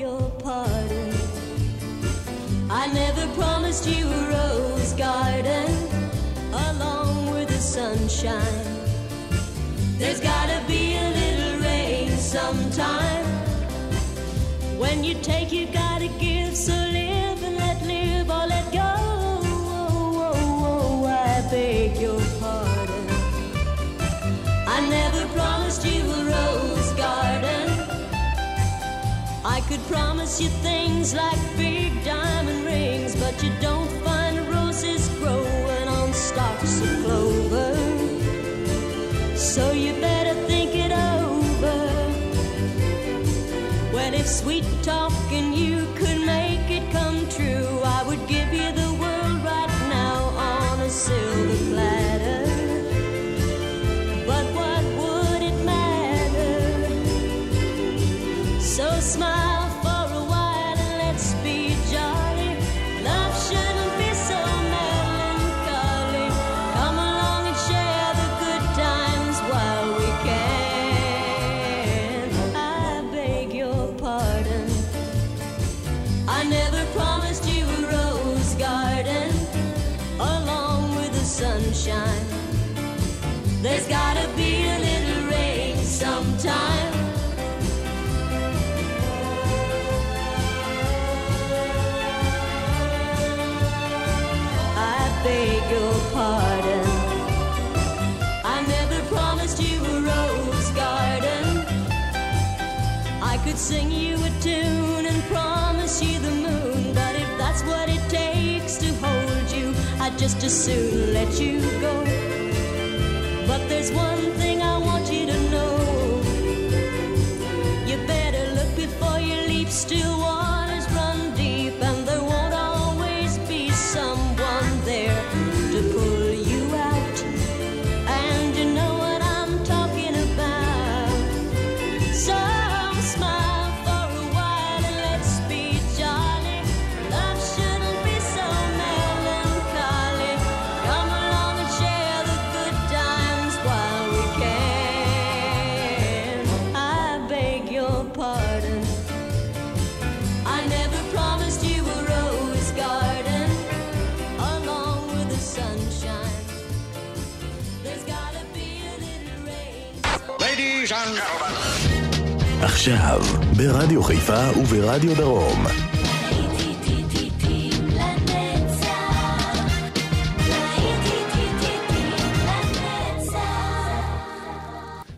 your pardon. I never promised you a rose garden along with the sunshine. There's gotta be a little rain sometime. When you take, you gotta give. So could promise you things like big diamond rings, but you don't find roses growing on stalks of clover. So you better think it over. Well, if sweet talking you could make it come true, beg your pardon. I never promised you a rose garden. I could sing you a tune and promise you the moon, but if that's what it takes to hold you, I'd just as soon let you go. But there's one thing I want you to know. You better look before you leap. Still עכשיו, ברדיו חיפה וברדיו דרום.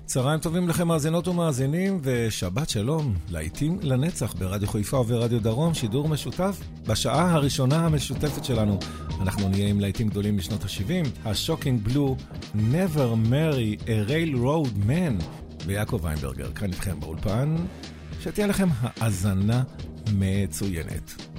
צהריים טובים לכם מאזינות ומאזינים, ושבת שלום, להיטים לנצח ברדיו חיפה וברדיו דרום, שידור משותף. בשעה הראשונה המשותפת שלנו, אנחנו נהיה עם להיטים גדולים משנות ה-70, השוקינג בלו, Never Marry a Railroad Man, ויעקב ויינברגר, כאן איתכם באולפן, שתהיה לכם האזנה מצוינת.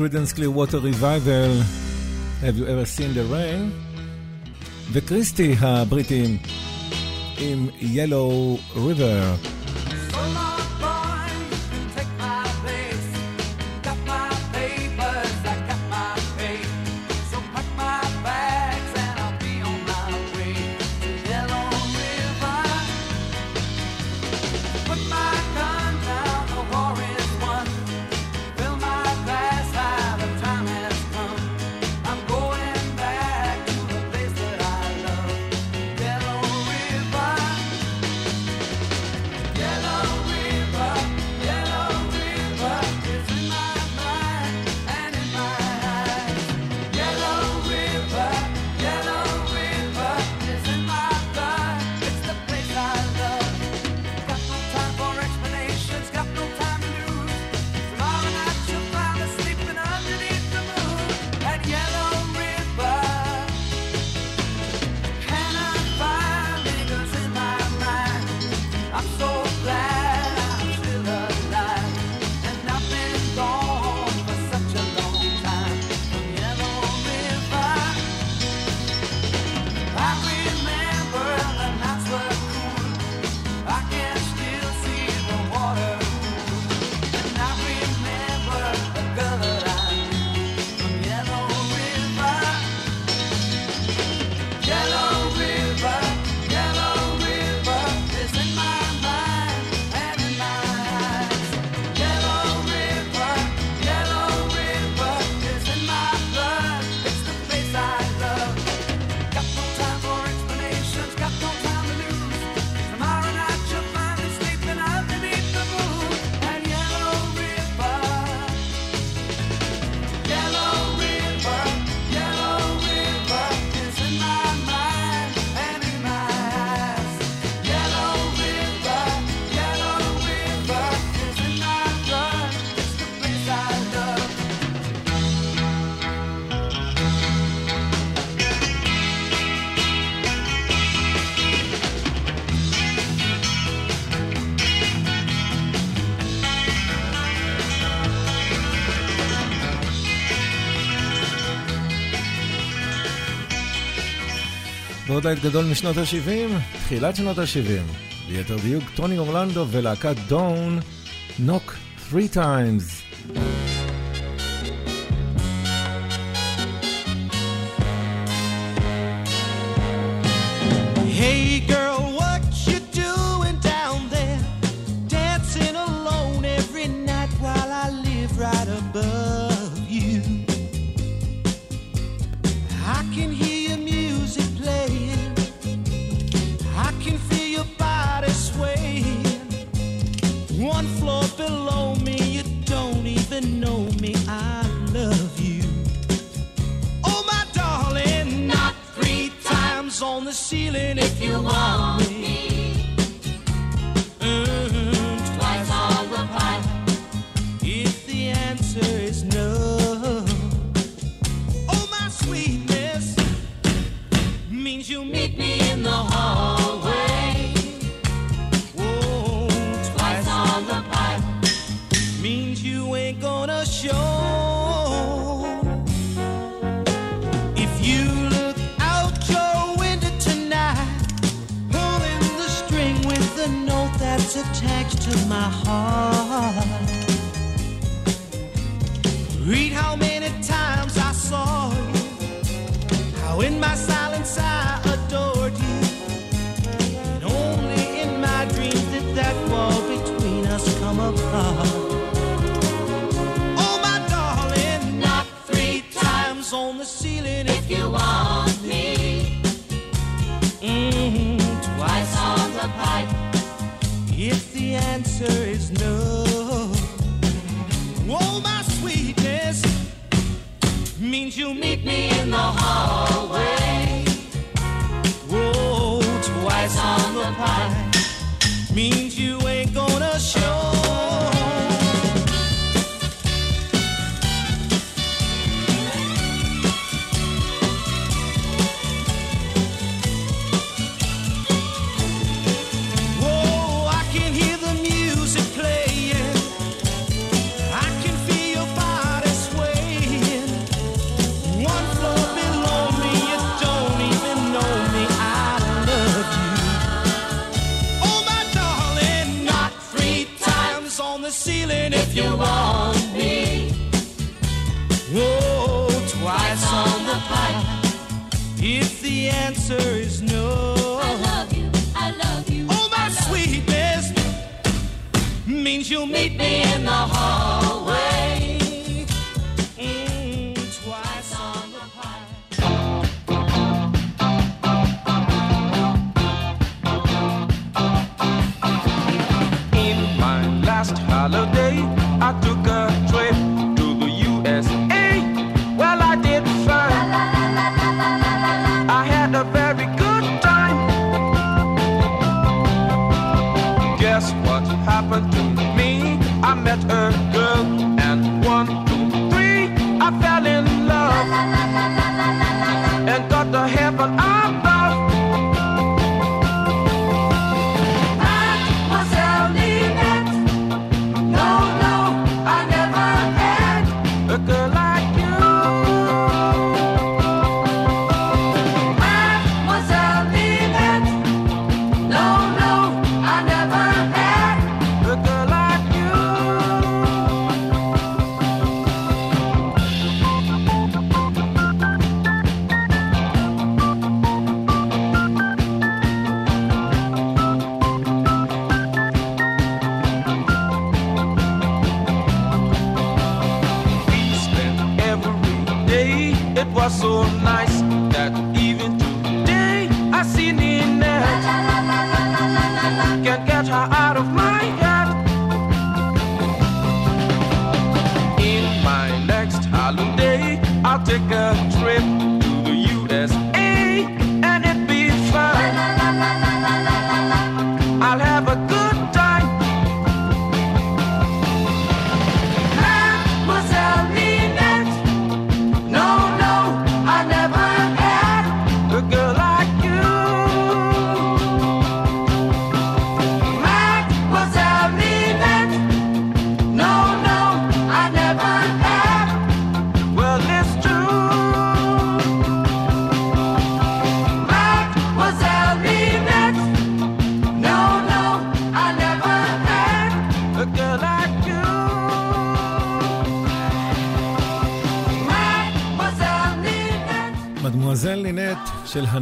Creedence Clearwater Revival, Have You Ever Seen the Rain? the וקריסטי Britain in Yellow River. עוד גדול משנות ה-70, תחילת שנות ה-70. ליתר דיוק, טוני אורלנדו ולהקת דון, נוק 3 times. you want me.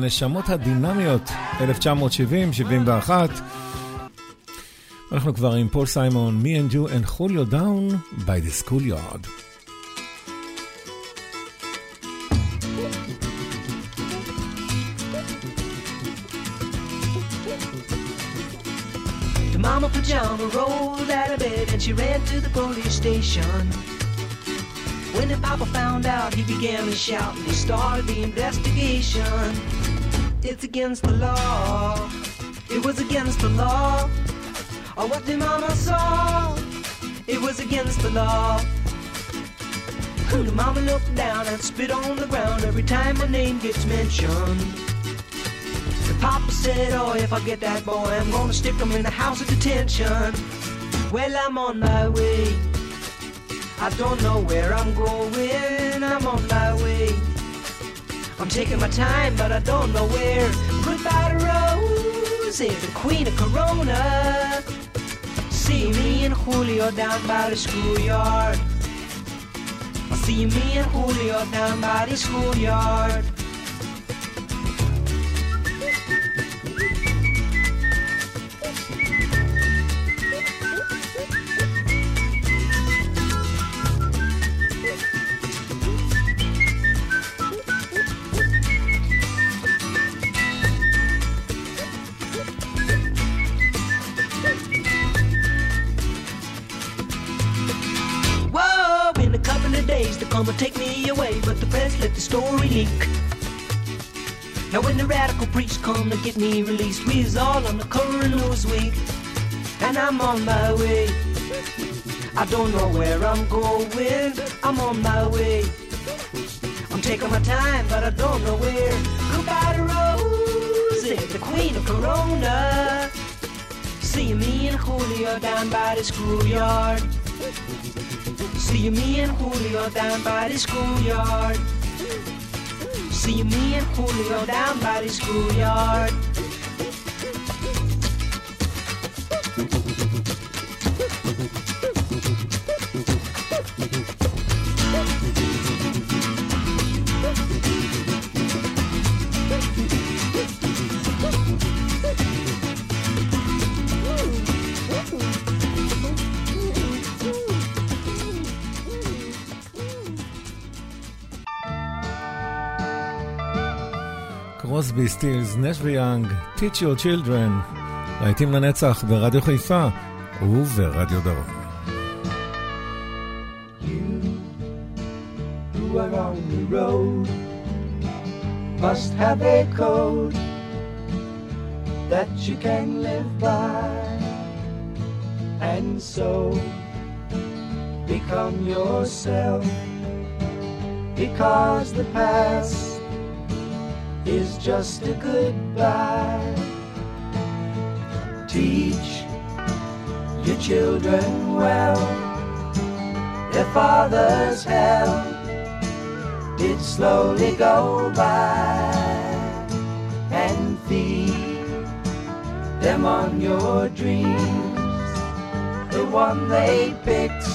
הנשמות הדינמיות, 1970-71. אנחנו כבר עם פול סיימון, Me and You and Julio Down by the Schoolyard. The mama pajama rolled out of bed and she ran to the police station. When the papa found out, he began to shout and he started the investigation. It's against the law. It was against the law. Or what the mama saw. It was against the law. Who The mama looked down and spit on the ground every time my name gets mentioned. The papa said, oh, if I get that boy, I'm gonna stick him in the house of detention. Well, I'm on my way. I don't know where I'm going. I'm on my way. I'm taking my time, but I don't know where. Goodbye to Rose, the queen of Corona. See me and Julio down by the schoolyard. See me and Julio down by the schoolyard. Leak. Now when the radical priest come to get me released, we's all on the cover of Newsweek, and I'm on my way. I don't know where I'm going, I'm on my way. I'm taking my time, but I don't know where. Goodbye to Rosie, the queen of Corona. See me and Julio down by the schoolyard. See me and Julio down by the schoolyard. See me and Julio down by the schoolyard. סטילס, נש ויאנג, Teach Your Children, להיטים לנצח ברדיו חיפה וברדיו דרום. who are on the road must have a code that you can live by and so become yourself because the past is just a goodbye. Teach your children well. Their father's hell did slowly go by. And feed them on your dreams. The one they picked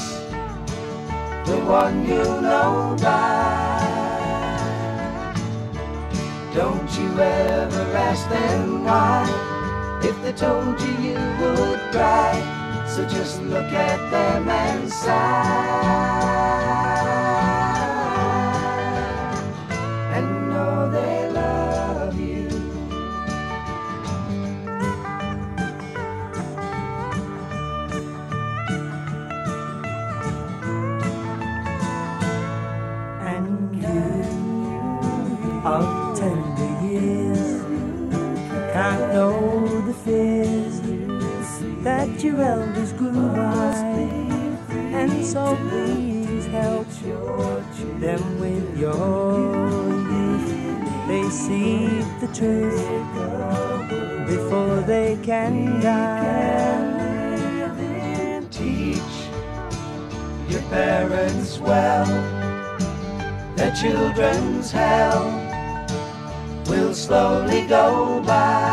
the one you know by don't you ever ask them why. If they told you you would cry so just look at them and sigh your elders grew by, and so please help them with your youth. They see the truth before they can die. Teach your parents well, their children's hell will slowly go by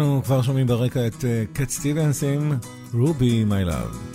אנחנו כבר שומעים ברקע את קט סטיבנס עם רובי מיי לאב.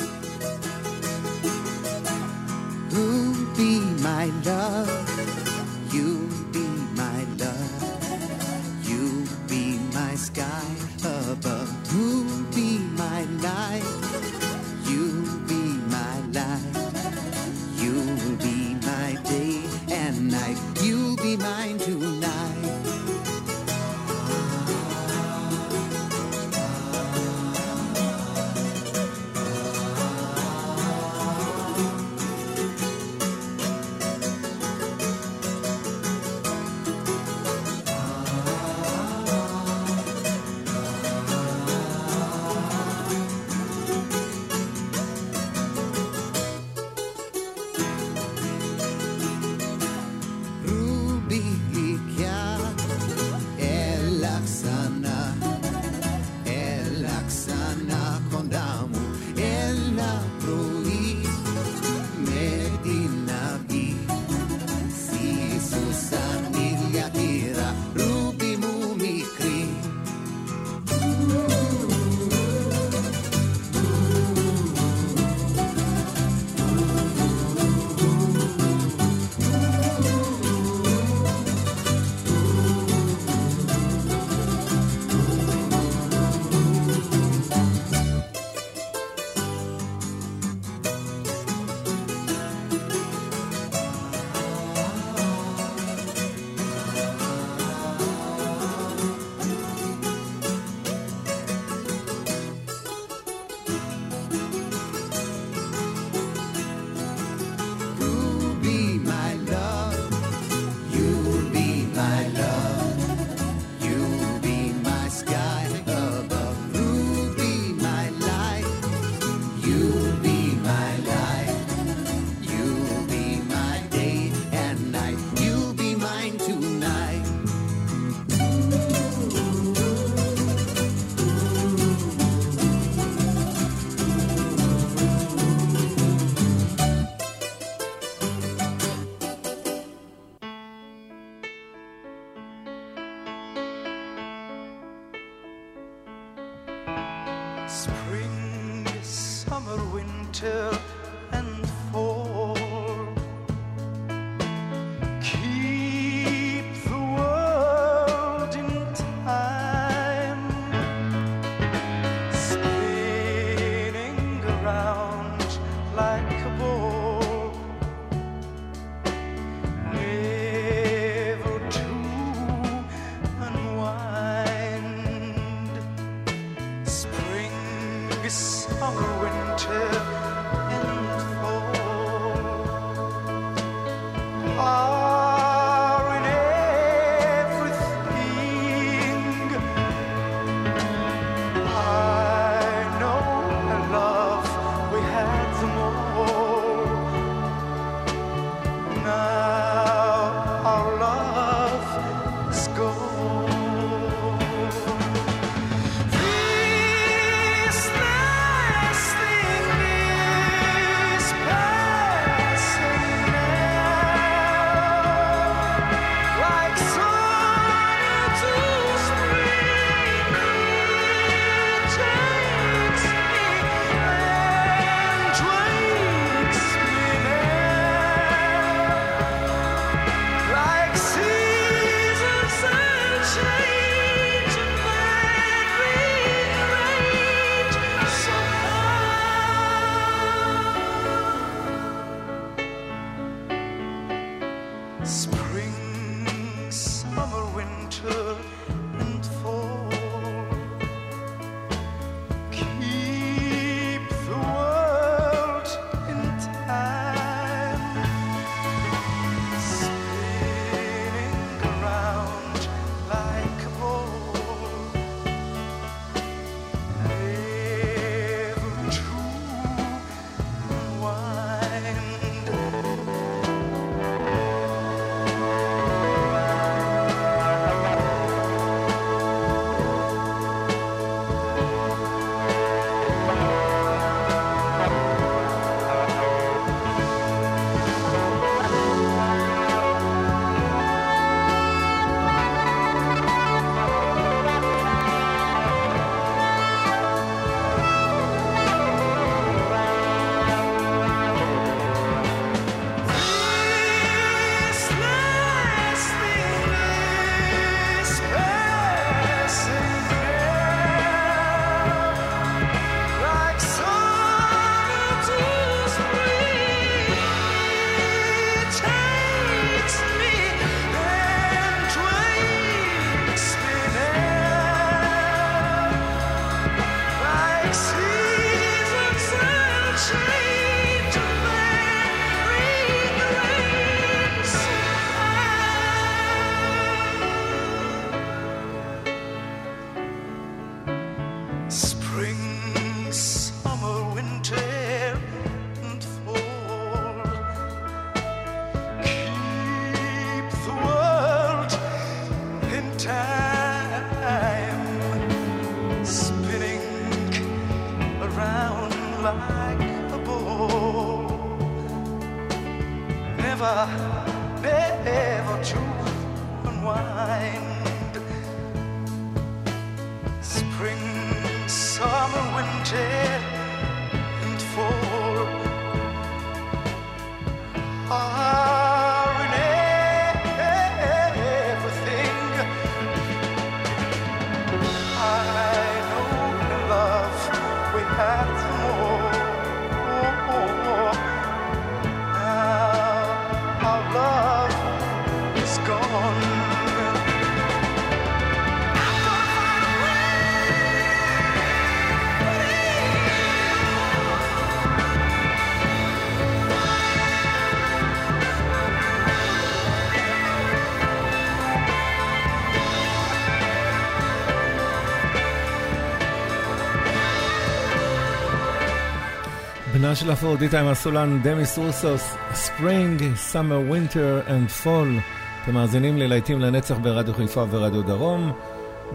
של אפרודיטה עם הסולן דמיס רוסוס, Spring, Summer, Winter and Fall. אתם מאזינים ללהיטים לנצח ברדיו חיפה ורדיו דרום,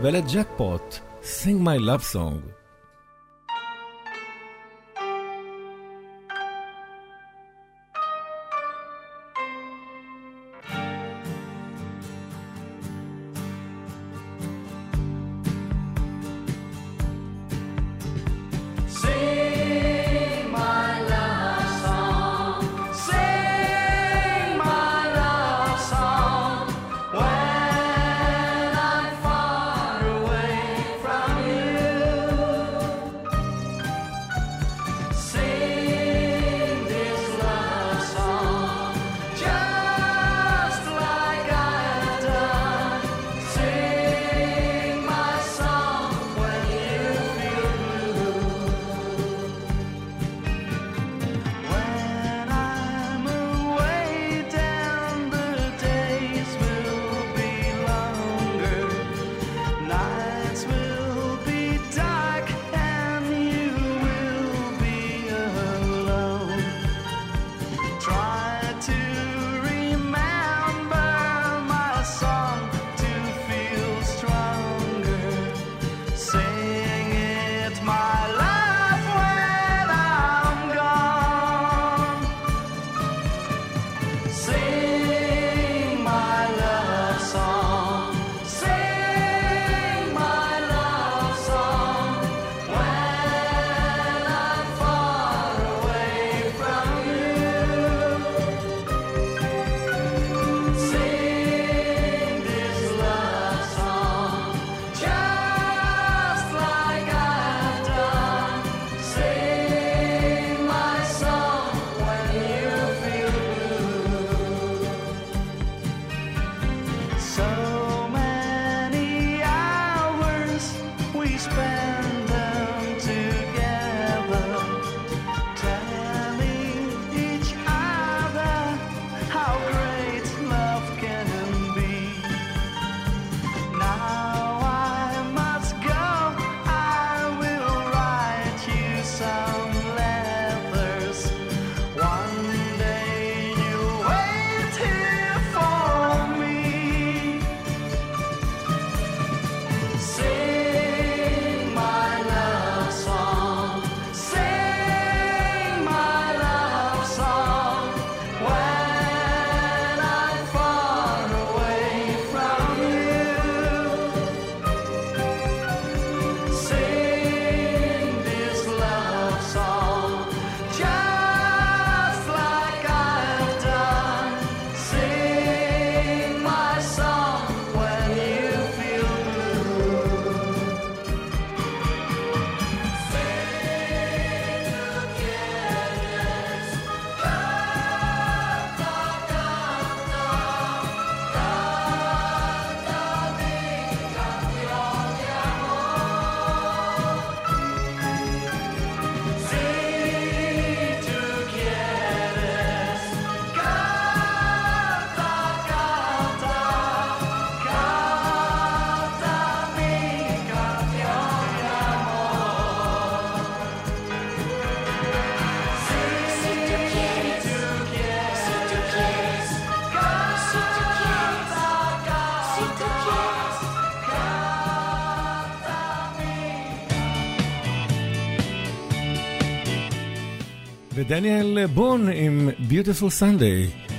ולג'קפוט, Sing My Love Song. דניאל בון עם Beautiful Sunday.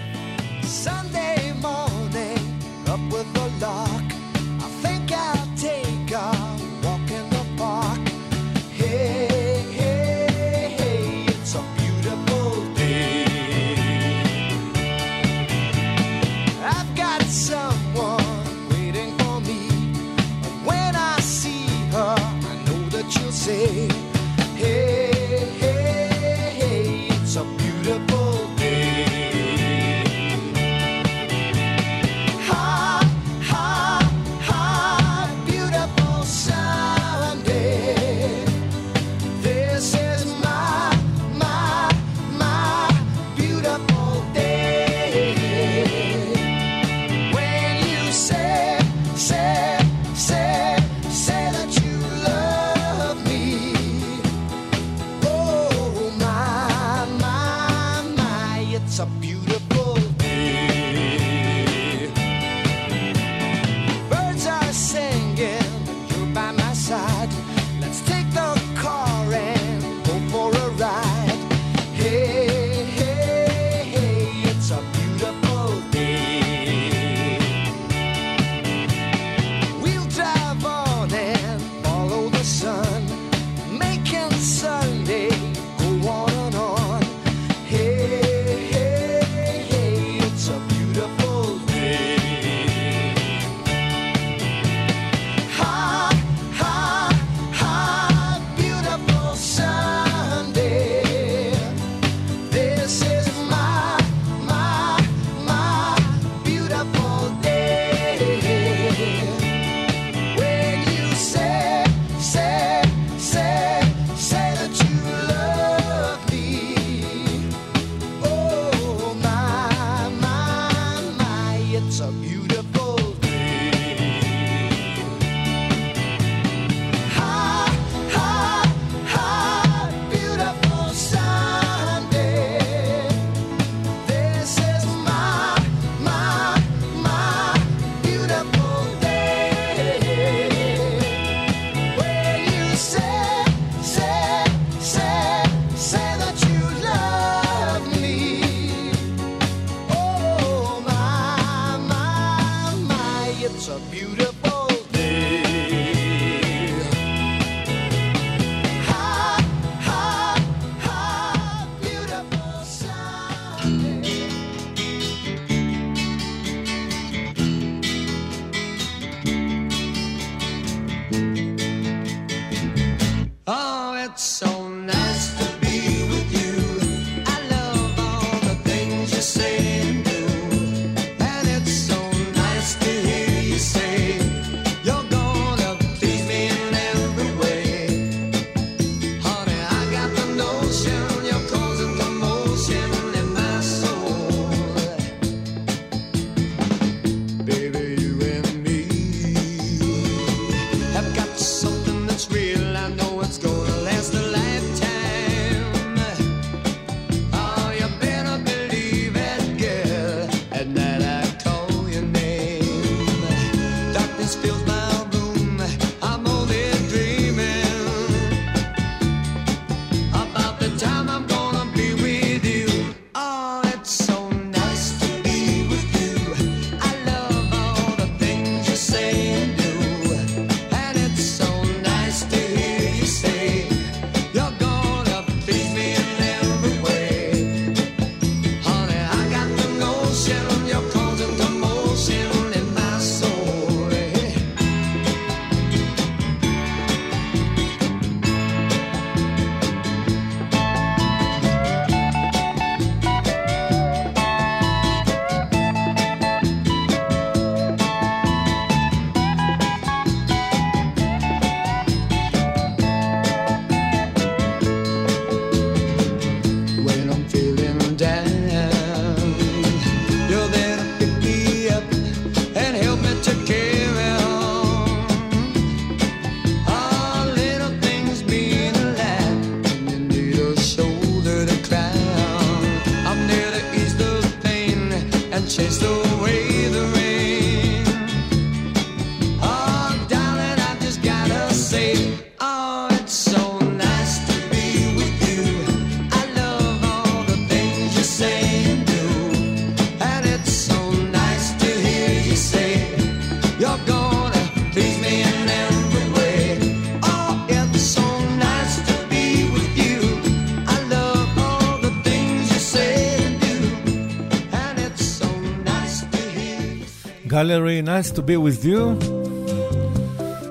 גלרי, nice to be with you.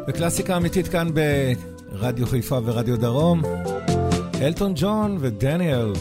וקלאסיקה אמיתית כאן ברדיו חיפה ורדיו דרום. אלטון ג'ון ודניאל.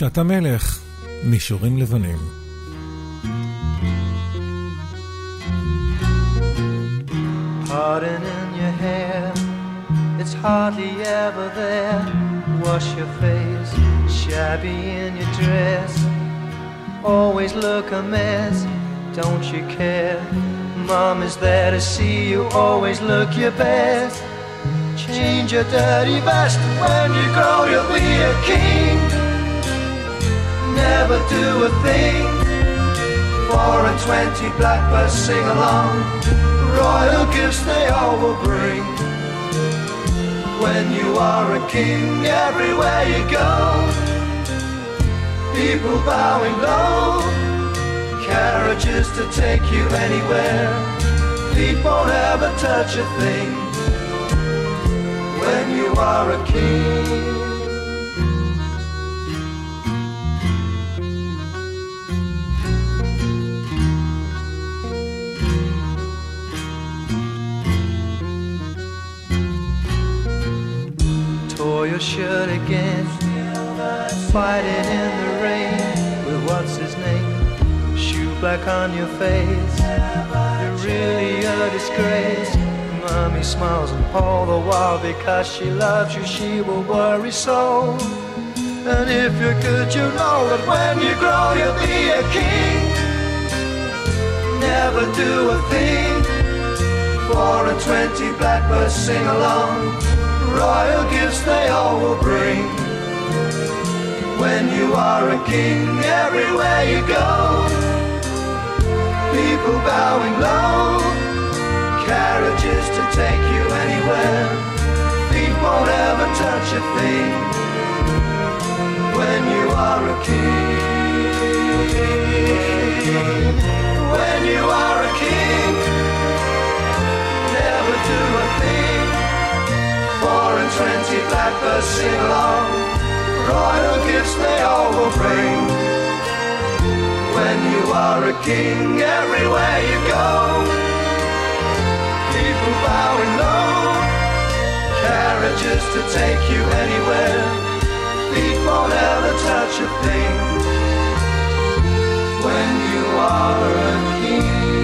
כשאתה מלך, מישורים לבנים. Pardon in your hair, it's hardly ever there. Wash your face, shabby in your dress. Always look a mess, don't you care? Mom is there to see you, always look your best. Change your dirty vest when you grow, you'll be a king. Never do a thing. Four and twenty blackbirds sing along. Royal gifts they all will bring. When you are a king, everywhere you go, people bowing low. Carriages to take you anywhere. Feet won't ever touch a thing. When you are a king. Shirt again. Fighting in the rain with what's his name? Shoe black on your face. You're really a disgrace. Mommy smiles and all the while because she loves you, she will worry so. And if you're good, you know that when you grow, you'll be a king. Never do a thing. Four and twenty blackbirds sing along. Royal gifts they all will bring. When you are a king, everywhere you go, people bowing low, carriages to take you anywhere. Feet won't ever touch a thing when you are a king. When you are a king, never do a thing. Four and twenty blackbirds sing along. Royal gifts they all will bring. When you are a king, everywhere you go, people bowing low, carriages to take you anywhere. Feet won't ever touch a thing. When you are a king.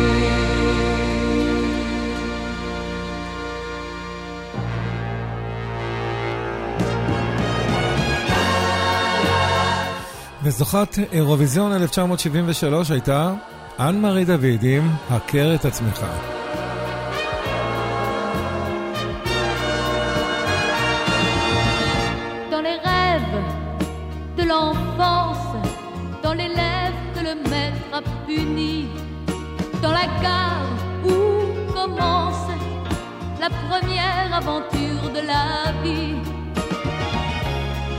וזוכת אירוויזיון 1973 הייתה אנ מארי דוד עם הכר את עצמך. dans les rêves de l'enfance, dans les lèvres que le maître a puni, dans la gare où commence la première aventure de la vie,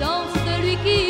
dans celui qui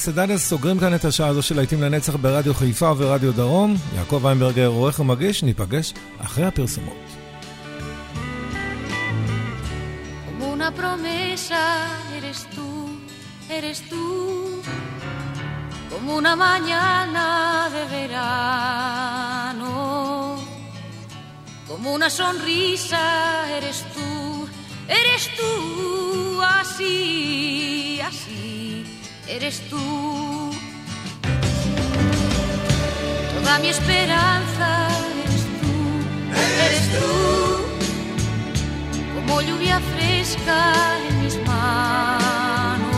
במרסדנס סוגרים כאן את השעה הזו של להיטים לנצח ברדיו חיפה וברדיו דרום. יעקב איינברגר עורך ומגיש, ניפגש אחרי הפרסומות. Como una sonrisa eres tú, eres tú, así, así, eres tú. Toda mi esperanza eres tú, eres tú, como lluvia fresca en mis manos,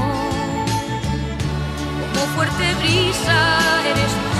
como fuerte brisa eres tú.